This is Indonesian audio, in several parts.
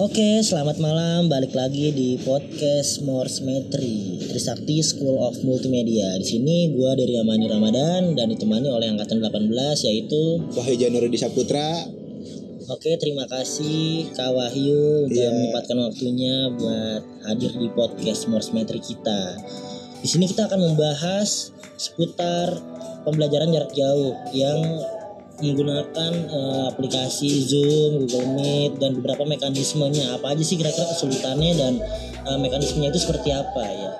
Oke, selamat malam. Balik lagi di podcast Morse Metri, Trisakti School of Multimedia. Di sini gua dari Amani Ramadan dan ditemani oleh angkatan 18 yaitu Wahyu Janurudi Saputra. Oke, terima kasih Kak Wahyu udah Iya. menyempatkan waktunya buat hadir di podcast Morse Metri kita. Di sini kita akan membahas seputar pembelajaran jarak jauh yang menggunakan eh, aplikasi Zoom, Google Meet dan beberapa mekanismenya. Apa aja sih kira-kira kesulitannya dan eh, mekanismenya itu seperti apa ya?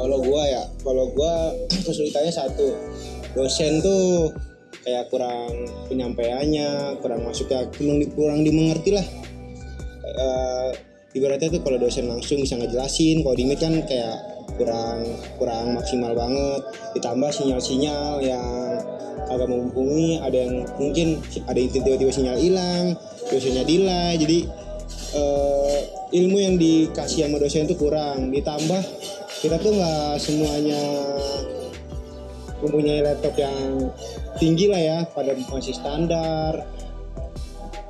Kalau gua ya, kalau gua kesulitannya satu, dosen tuh kayak kurang penyampaiannya, kurang masuknya, kurang, kurang dimengerti lah. Eh, ibaratnya tuh kalau dosen langsung bisa ngejelasin, kalau di Meet kan kayak kurang kurang maksimal banget. Ditambah sinyal-sinyal yang agak mumpuni, ada yang mungkin ada yang tiba-tiba sinyal hilang, dosennya delay, jadi eh, ilmu yang dikasih sama dosen itu kurang. Ditambah kita tuh nggak semuanya mempunyai laptop yang tinggi lah ya pada masih standar.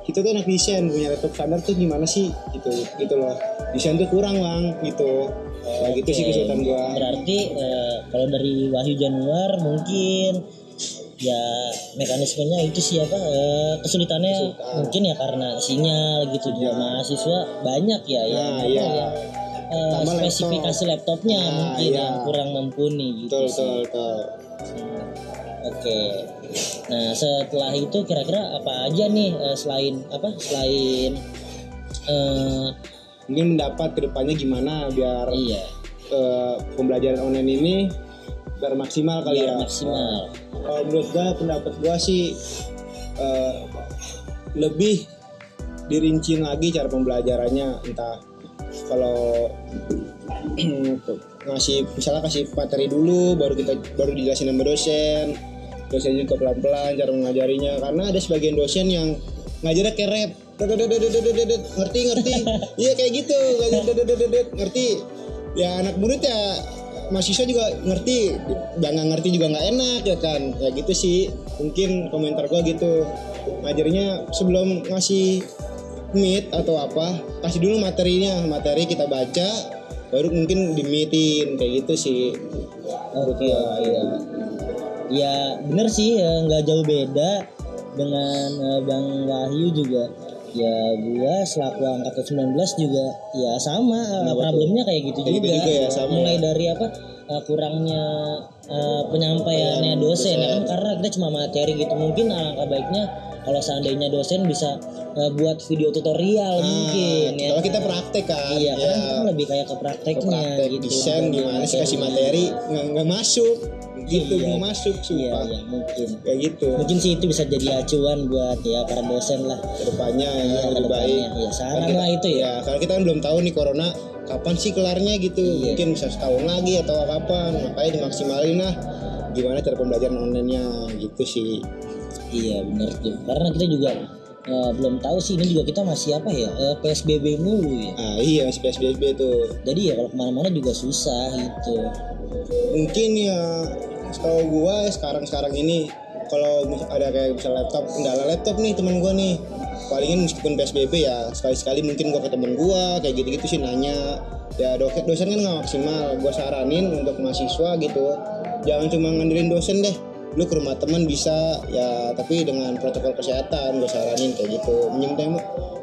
Kita tuh anak desain punya laptop standar tuh gimana sih? Gitu gitu loh. Desain tuh kurang bang gitu. Ya gitu sih kesulitan gua. Berarti eh, kalau dari Wahyu Januar mungkin ya mekanismenya itu siapa eh, kesulitannya Kesulitan. mungkin ya karena sinyal gitu juga Iya. mahasiswa banyak ya yang Nah, iya. ya eh, Tambah spesifikasi laptopnya Nah, mungkin iya. yang kurang mumpuni gitu betul sih. betul betul Hmm, Oke. Nah, setelah itu kira-kira apa aja nih eh, selain apa? Selain eh mungkin mendapat ke depannya gimana biar iya, eh, pembelajaran online ini biar maksimal kali biar ya. maksimal. kalau menurut gua pendapat gua sih eh, lebih dirincin lagi cara pembelajarannya. Entah kalau ngasih misalnya kasih materi dulu baru kita baru dijelasin sama dosen. Dosen juga pelan-pelan cara mengajarinya. Karena ada sebagian dosen yang ngajarnya kayak rap ngerti ngerti? Iya kayak gitu. Ngerti? Ya anak murid ya mahasiswa juga ngerti nggak ngerti juga nggak enak ya kan? Ya gitu sih mungkin komentar gua gitu. Ngajarnya sebelum ngasih meet atau apa kasih dulu materinya. Materi kita baca baru mungkin dimitin kayak gitu sih. Oke, oke. Ya bener sih ya. Nggak jauh beda dengan eh, Bang Wahyu juga. Ya gua selaku angkatan 19 juga ya sama eh, Kenapa tuh? problemnya kayak gitu Kayak juga. gitu juga ya, sama Mulai ya. dari apa eh, kurangnya eh, penyampaiannya dosen, ya kan karena kita cuma materi gitu. Mungkin alangkah baiknya kalau seandainya dosen bisa eh, buat video tutorial mungkin ya. Ah, kalau kita praktek kan Iya, ya, kan lebih kayak ke ke prakteknya praktek gitu. desain gimana sih kasih materi nggak masuk gitu Iya. nggak masuk Iya, sumpah iya mungkin. kayak gitu Mungkin sih itu bisa jadi acuan buat ya para dosen lah. ke depannya ya, Ya, lebih baik. Ya, saran kita- lah itu ya. ya karena kita kan belum tahu nih corona kapan sih kelarnya gitu Iya. mungkin bisa setahun lagi atau kapan makanya dimaksimalin lah gimana cara pembelajaran online-nya gitu sih Iya benar tuh. Karena kita juga eh, belum tahu sih ini juga kita masih apa ya eh, PSBB mulu ya. ah iya masih PSBB tuh Jadi ya kalau ke mana-mana juga susah gitu. mungkin ya setahu gua sekarang sekarang ini kalau ada kayak misal laptop kendala laptop nih temen gua nih. Palingin meskipun psbb ya sekali sekali mungkin gua ke temen gua kayak gitu gitu sih nanya. Ya dosen dosen kan nggak maksimal. Gua saranin untuk mahasiswa gitu. Jangan cuma ngandelin dosen deh lu ke rumah teman bisa ya tapi dengan protokol kesehatan gue saranin kayak gitu. Minjem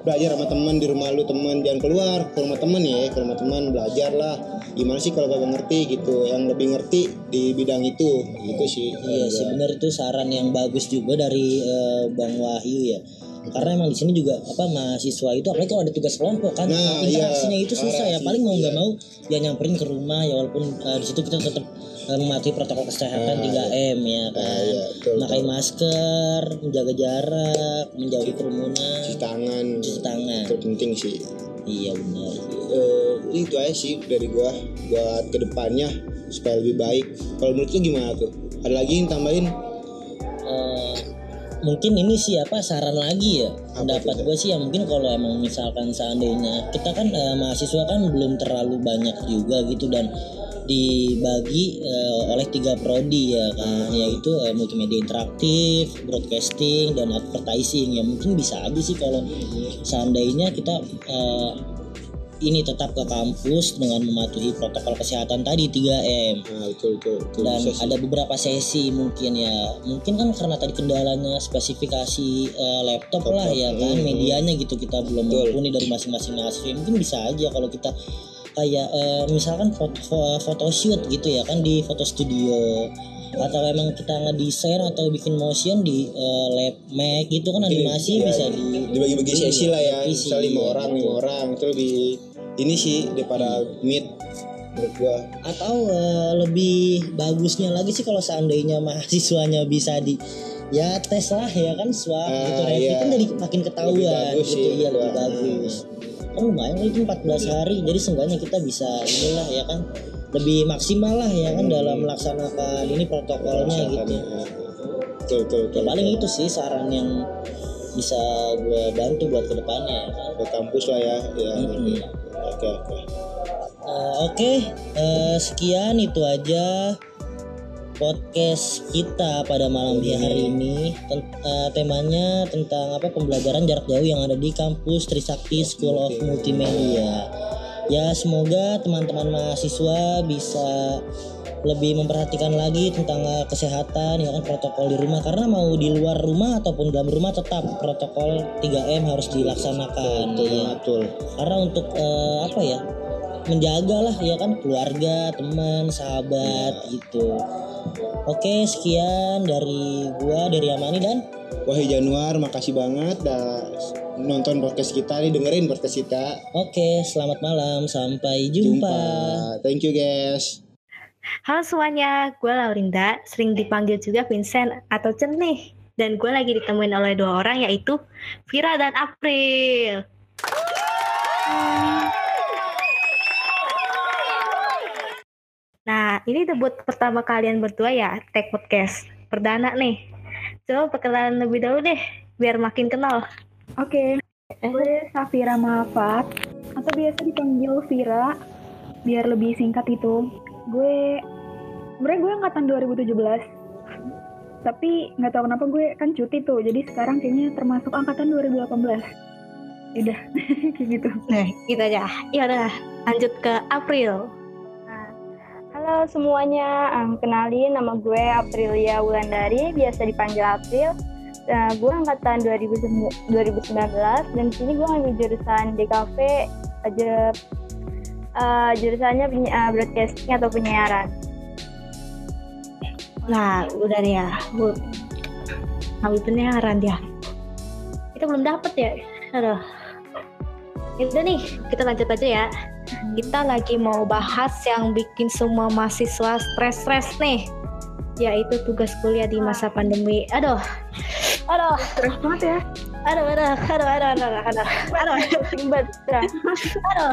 belajar sama teman di rumah lu teman jangan keluar ke rumah teman ya ke rumah teman belajar lah. Gimana sih kalau kagak ngerti gitu? Yang lebih ngerti di bidang itu. Gitu sih. Iya sih benar itu saran yang bagus juga dari eh, Bang Wahyu ya. Karena emang di sini juga apa mahasiswa itu apalagi kalau ada tugas kelompok kan Nah, interaksinya iya, itu susah ya. Paling mau nggak iya. mau ya nyamperin ke rumah ya walaupun eh, di situ kita tetap mematuhi protokol kesehatan Ah, 3M ya kan. Ah, iya, betul, Pakai masker, menjaga jarak, menjauhi kerumunan, cuci tangan. Cuci tangan. itu penting sih. Iya benar. Eh, itu aja sih dari gua buat ke depannya supaya lebih baik. Kalau menurut lu gimana tuh? Ada lagi yang tambahin? Eh, mungkin ini sih apa saran lagi ya? Apa pendapat gue sih ya mungkin kalau emang misalkan seandainya kita kan eh, mahasiswa kan belum terlalu banyak juga gitu dan dibagi uh, oleh tiga prodi ya kan yaitu uh, multimedia interaktif, broadcasting dan advertising ya mungkin bisa aja sih kalau seandainya kita uh, ini tetap ke kampus dengan mematuhi protokol kesehatan tadi 3M. Nah, betul, betul, betul. Dan sih. ada beberapa sesi mungkin ya. Mungkin kan karena tadi kendalanya spesifikasi eh, laptop Laptop, lah ya kan hmm. medianya gitu kita belum mumpuni dari masing-masing mahasiswa. Mungkin bisa aja kalau kita kayak eh, misalkan foto photoshoot gitu ya kan di foto studio. Atau emang kita ngedesain atau bikin motion di eh, lab Mac gitu kan Mungkin, animasi ya, bisa di dibagi-bagi sesi lah ya. misalnya lima iya, orang lima orang. Itu lebih ini sih daripada meet menurut gua. Atau eh, lebih bagusnya lagi sih kalau seandainya mahasiswanya bisa di ya tes lah ya kan swab Ah, gitu. Rapid iya. kan jadi makin ketahuan Lebih bagus gitu. sih, iya lebih bagus kan lumayan itu 14 hari. Jadi seenggaknya kita bisa inilah ya kan? Lebih maksimal lah ya kan Hmm. dalam melaksanakan ini protokolnya gitu. betul betul, ya betul. paling itu sih saran yang bisa gue bantu buat ke depannya ya kan? Ke kampus lah ya ya oke oke. Eh, Oke, eh, sekian itu aja podcast kita pada malam hari ini. Ten- eh, temanya tentang apa pembelajaran jarak jauh yang ada di kampus Trisakti School of Multimedia. Ya semoga teman-teman mahasiswa bisa lebih memperhatikan lagi tentang eh, kesehatan ya kan protokol di rumah. Karena mau di luar rumah ataupun dalam rumah tetap protokol 3M harus dilaksanakan betul ya. betul. Karena untuk eh, apa ya menjaga lah ya kan? Keluarga teman sahabat gitu. Oke sekian dari gua dari Amani dan? Wahyu Januar makasih banget dah nonton podcast kita nih dengerin podcast kita. Oke selamat malam sampai jumpa, jumpa. Thank you guys. Halo semuanya, gue Laurinda, sering dipanggil juga Vincent atau Cen nih. Dan gue lagi ditemuin oleh dua orang yaitu Vira dan April. Ini debut pertama kalian berdua ya, Tech Podcast. Perdana nih. Coba perkenalan lebih dahulu deh, biar makin kenal. Oke, gue Safira Mafat atau biasa dipanggil Vira biar lebih singkat itu. Gue sebenarnya gue angkatan 2017. Tapi nggak tahu kenapa gue kan cuti tuh. Jadi sekarang kayaknya termasuk angkatan 2018. Udah kayak gitu. Nah, gitu aja. Ya udah, lanjut ke April. Semuanya, Em, kenalin nama gue Aprilia Wulandari, biasa dipanggil April. Nah, gue angkatan 2019 dan di sini gue ngambil jurusan DKV aja eh, jurusannya eh, broadcasting atau penyiaran. Nah, udah deh ya. Bu. Ngambil penyiaran dia. Kita belum dapet ya. Aduh. Ya Udah nih, kita lanjut aja ya. Kita lagi mau bahas yang bikin semua mahasiswa stres-stres nih. Yaitu tugas kuliah di masa pandemi. Aduh. Aduh. Terus banget ya. Aduh, aduh, aduh, aduh, aduh, aduh, aduh, aduh, aduh.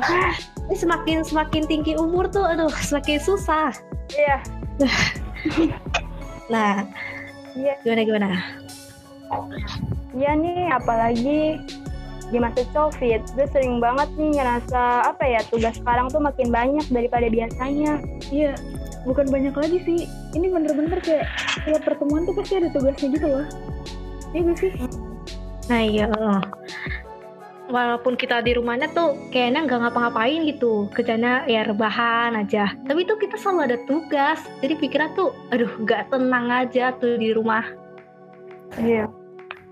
Ini semakin semakin tinggi umur tuh, aduh, semakin susah. Iya. Nah, Iya. gimana gimana? Iya nih, apalagi di masa COVID, gue sering banget nih ngerasa apa ya tugas sekarang tuh makin banyak daripada biasanya. Iya, bukan banyak lagi sih. Ini bener-bener kayak tiap pertemuan tuh pasti ada tugasnya gitu loh. Iya gak sih? Nah iya, loh. walaupun kita di rumahnya tuh kayaknya nggak ngapa-ngapain gitu, kerjanya ya rebahan aja. Tapi tuh kita selalu ada tugas, jadi pikiran tuh, aduh nggak tenang aja tuh di rumah. Iya.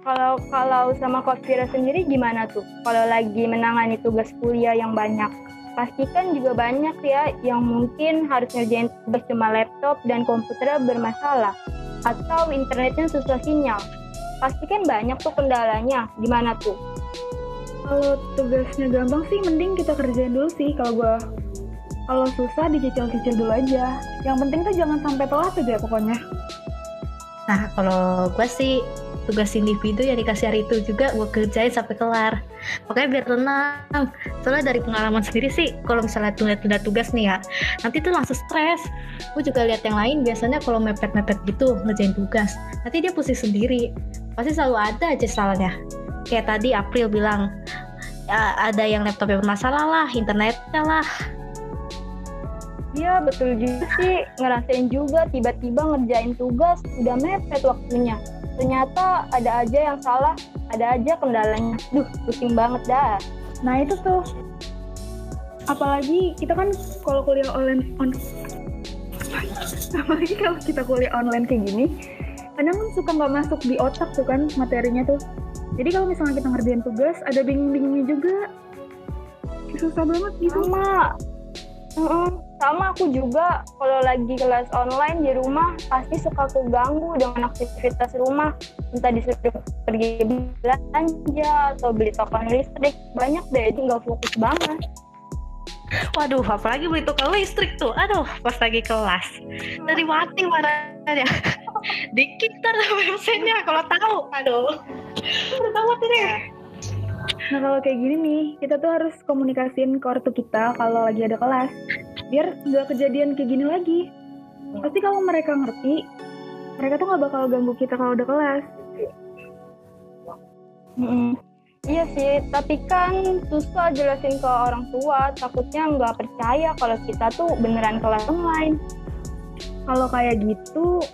Kalau kalau sama Coach Vira sendiri gimana tuh? Kalau lagi menangani tugas kuliah yang banyak, pastikan juga banyak ya yang mungkin harus ngerjain tugas cuma laptop dan komputernya bermasalah atau internetnya susah sinyal. Pastikan banyak tuh kendalanya. Gimana tuh? Kalau tugasnya gampang sih mending kita kerjain dulu sih kalau gua. Kalau susah dicicil-cicil dulu aja. Yang penting tuh jangan sampai telat aja pokoknya. Nah kalau gue sih tugas individu yang dikasih hari itu juga gue kerjain sampai kelar. Makanya biar tenang. Soalnya dari pengalaman sendiri sih, kalau misalnya tunda-tunda tugas nih ya, nanti tuh langsung stres. Gue juga lihat yang lain biasanya kalau mepet-mepet gitu ngerjain tugas, nanti dia pusing sendiri. Pasti selalu ada aja salahnya. Kayak tadi April bilang, "Ya, ada yang laptopnya bermasalah lah, internetnya lah. Iya betul juga sih ngerasain juga tiba-tiba ngerjain tugas udah mepet waktunya. Ternyata ada aja yang salah, ada aja kendalanya. Duh, pusing banget dah. Nah itu tuh apalagi kita kan kalau kuliah online on apalagi kalau kita kuliah online kayak gini kadang kan suka nggak masuk di otak tuh kan materinya tuh jadi kalau misalnya kita ngerjain tugas ada bingung-bingungnya juga susah banget gitu Sama. Mm-mm. Sama aku juga kalau lagi kelas online di rumah pasti suka keganggu dengan aktivitas rumah. Entah disuruh pergi belanja atau beli token listrik. Banyak deh, jadi nggak fokus banget. Waduh, apalagi beli tukang listrik tuh. Aduh, pas lagi kelas. Dari mati marahnya. Dikit ntar websitenya kalau tahu. Aduh. Udah tahu deh. Nah kalau kayak gini nih, kita tuh harus komunikasiin ke ortu kita kalau lagi ada kelas. Biar nggak kejadian kayak gini lagi. Pasti kalau mereka ngerti, mereka tuh nggak bakal ganggu kita kalau udah kelas. Mm-mm. Iya sih, tapi kan susah jelasin ke orang tua. Takutnya nggak percaya kalau kita tuh beneran kelas online. Kalau kayak gitu,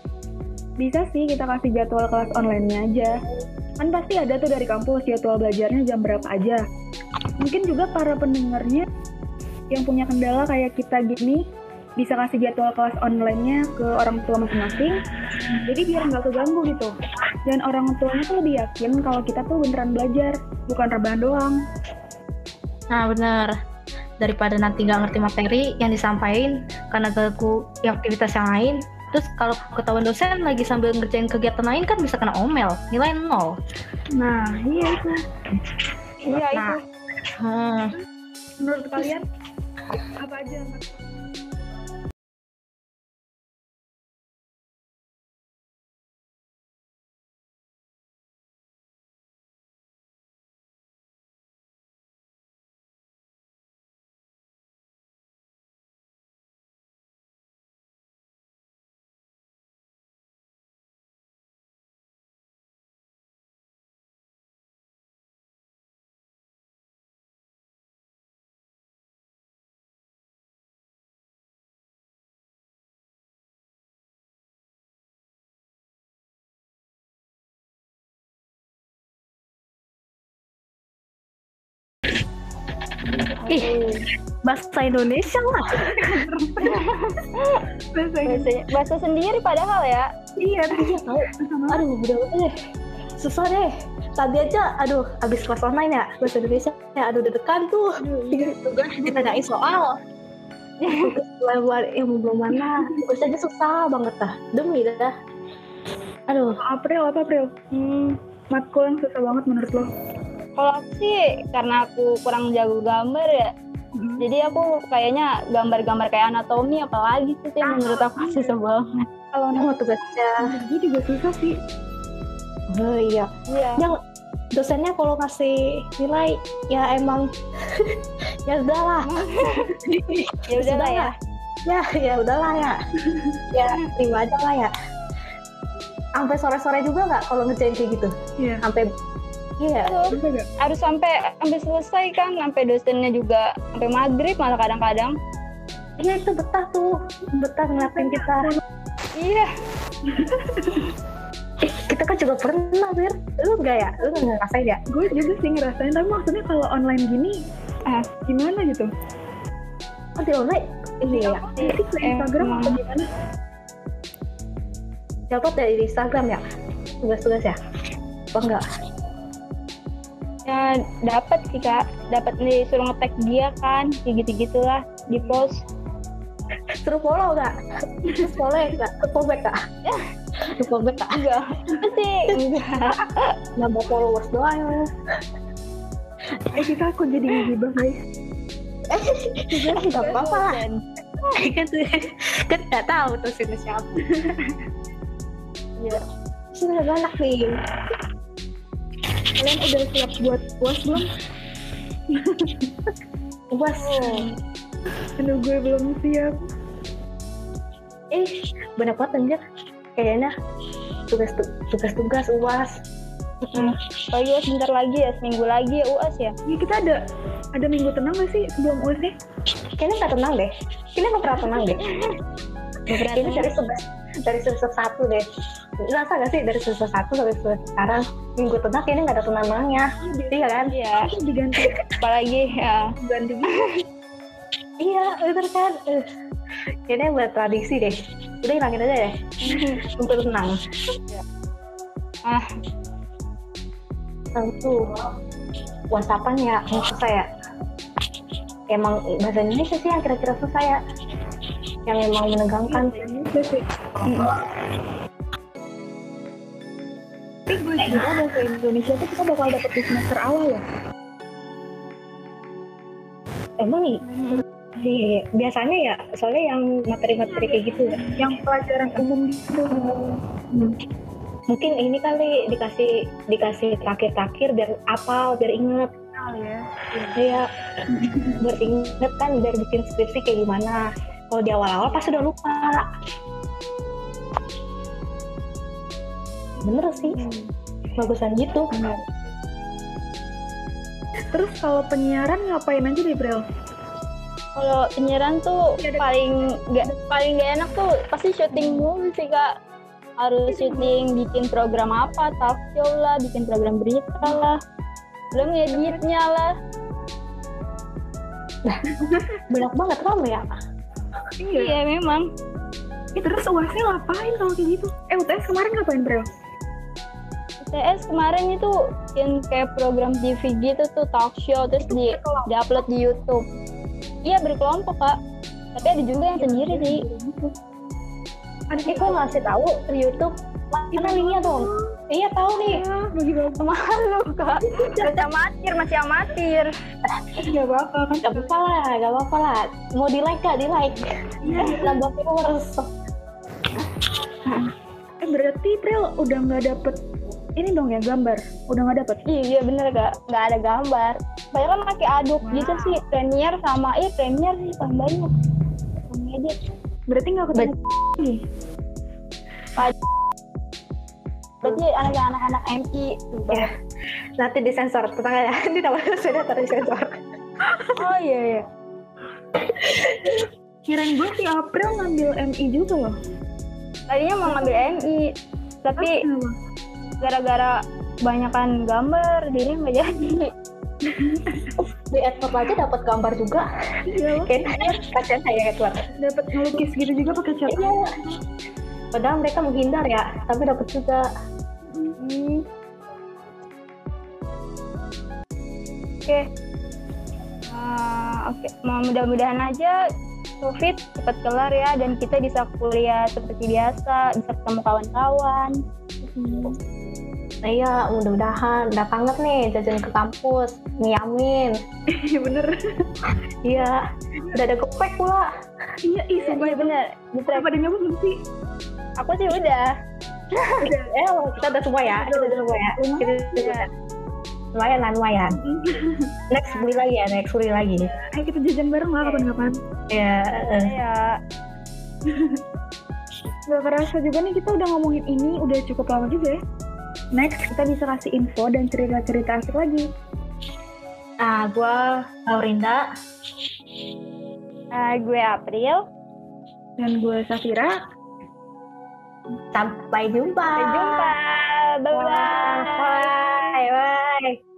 bisa sih kita kasih jadwal kelas online-nya aja. Kan pasti ada tuh dari kampus jadwal belajarnya jam berapa aja. Mungkin juga para pendengarnya yang punya kendala kayak kita gini, bisa kasih jadwal kelas online-nya ke orang tua masing-masing. Jadi biar nggak keganggu gitu. Dan orang tuanya tuh lebih yakin kalau kita tuh beneran belajar, bukan rebahan doang. Nah, bener. Daripada nanti nggak ngerti materi yang disampaikan karena ganggu yang aktivitas yang lain. Terus kalau ketahuan dosen lagi sambil ngerjain kegiatan lain kan bisa kena omel, nilai nol. Nah, iya itu. Iya Nah. itu. Hmm. Menurut kalian apa aja? Ih, bahasa Indonesia lah. Bahasa, bahasa sendiri padahal ya. Iya, Iya tahu. Aduh, udah udah deh. Susah deh. Tadi aja, aduh, abis kelas online ya, bahasa Indonesia ya, aduh deg-degan tuh. Tugas ditanyain soal. Tugas yang belum mana, tugas aja susah banget dah. Demi dah. Aduh, April apa April? Hmm, Matkul yang susah banget menurut lo? Kalau aku sih karena aku kurang jago gambar ya. Jadi aku kayaknya gambar-gambar kayak anatomi apalagi sih yang menurut aku susah banget. Kalau nama tugasnya. gue juga susah sih. Oh iya. Iya. Yang dosennya kalau ngasih nilai ya emang ya udahlah. Ya udahlah ya. ya ya udahlah ya ya terima aja lah ya sampai sore-sore juga nggak kalau ngerjain kayak gitu Iya. sampai iya. Gak? harus sampai sampai selesai kan, sampai dosennya juga sampai maghrib malah kadang-kadang. iya itu betah tuh. Betah ngeliatin kita. Iya. eh, kita kan juga pernah bir lu nggak ya? Lu nggak ngerasain ya? Gue juga sih ngerasain, tapi maksudnya kalau online gini, ah, gimana gitu? oh di online? Ini ya? Jadi ke Instagram Emang. atau gimana? dapat dari Instagram ya? Tugas-tugas ya? Apa enggak Ya dapat sih kak, dapat nih suruh ngetek dia kan, kayak gitu gitulah di post. suruh follow terus follow ya ke follow back nggak ke follow back nggak Enggak, sih? Enggak. nambah followers doang. Eh kita aku jadi gibah guys. nggak apa-apa lah. Kan. Kan nggak tahu tuh siapa Iya. sudah banyak nih Kalian udah siap buat puas belum? Bos, Aduh gue belum siap. eh banyak banget anjir kayaknya tugas tugas tugas uas Apalagi ya sebentar lagi ya, seminggu lagi ya UAS ya. Ya kita ada ada minggu tenang gak sih sebelum UAS deh? Kayaknya nggak tenang deh. Kayaknya nggak pernah tenang deh. Kayaknya dari semester dari semester satu deh. Rasa gak sih dari semester satu sampai semester sekarang minggu tenang kayaknya nggak ada tenangnya. Iya kan? Iya, Diganti apalagi ya ganti Iya, bener kan? Eh, Kayaknya buat tradisi deh. Udah hilangin aja deh. Untuk tenang. ah Tentu. Whatsappan ya, susah ya. Emang bahasa Indonesia sih yang kira-kira susah ya. Yang emang menegangkan. Sih. Gue kira bahasa Indonesia tuh kita bakal dapet di semester awal ya. Emang nih, Iya, biasanya ya, soalnya yang materi-materi kayak gitu ya. Yang pelajaran umum gitu. Mungkin ini kali dikasih dikasih terakhir-terakhir biar apal, biar inget. ya. Iya, biar inget kan, biar bikin skripsi kayak gimana. Kalau di awal-awal pasti udah lupa. Bener sih, bagusan gitu. Terus kalau penyiaran ngapain aja deh, Brel? kalau penyiaran tuh paling gak paling gak enak tuh pasti syuting mulu sih kak harus syuting bikin program apa talk show lah bikin program berita lah belum ngeditnya lah Banyak banget kamu ya. iya memang Eh, terus UASnya ngapain kalau kayak gitu? Eh, UTS kemarin ngapain, Brel? TS kemarin itu bikin kayak program TV gitu tuh talk show terus di upload di YouTube iya berkelompok kak tapi ada juga yang sendiri sih Ada sih kok ngasih tahu di YouTube mana linknya dong? Iya tahu nih. Bagi bapak malu kak masih amatir masih amatir nggak bakal kan? Gak apa-apa lah, gak apa-apa lah. Mau di like gak? Di like. Nambah viewers. Eh, berarti Brel udah nggak dapet ini dong ya gambar? Udah nggak dapet? iya iya bener kak nggak ada gambar banyak kan pakai aduk gitu sih Premiere sama iya Premiere sih paling banyak ngedit Berarti nggak ketemu lagi? berarti anak-anak MI Ya. Nanti disensor. Tenang ya. Ini namanya sudah tersensor. oh iya iya Kirain gue si April ngambil MI juga loh. tadinya mau ngambil MI tapi? Gara-gara kebanyakan gambar jadi nggak jadi Di Edward aja dapat gambar juga. Iya kasihan saya Edward. Dapet ngelukis gitu juga pakai cat. Iya. Padahal mereka menghindar ya, tapi dapat juga. Hmm. Oke. Ah, Oke, Mau mudah-mudahan aja COVID cepat kelar ya dan kita bisa kuliah seperti biasa, bisa ketemu kawan-kawan. Nah iya, mudah-mudahan. Udah kangen nih jajan ke kampus. Niamin. Iya bener. Iya. Udah ada gopek pula. Iya, ih, sumpah Iya bener. Udah pada nyoba belum sih? Aku sih udah. eh, kita udah semua ya. Kita udah semua ya. Kita udah. Lumayan lah, lumayan. Next beli lagi ya, next beli lagi. Ayo kita jajan bareng lah kapan-kapan. Ya, eh. Ya, Gak kerasa juga nih kita udah ngomongin ini udah cukup lama juga ya. Next kita bisa kasih info dan cerita-cerita asik lagi. Nah, gue Laurinda. ah, gue April. Dan gue Safira. Sampai jumpa. Sampai jumpa. Bye bye. Bye. Bye.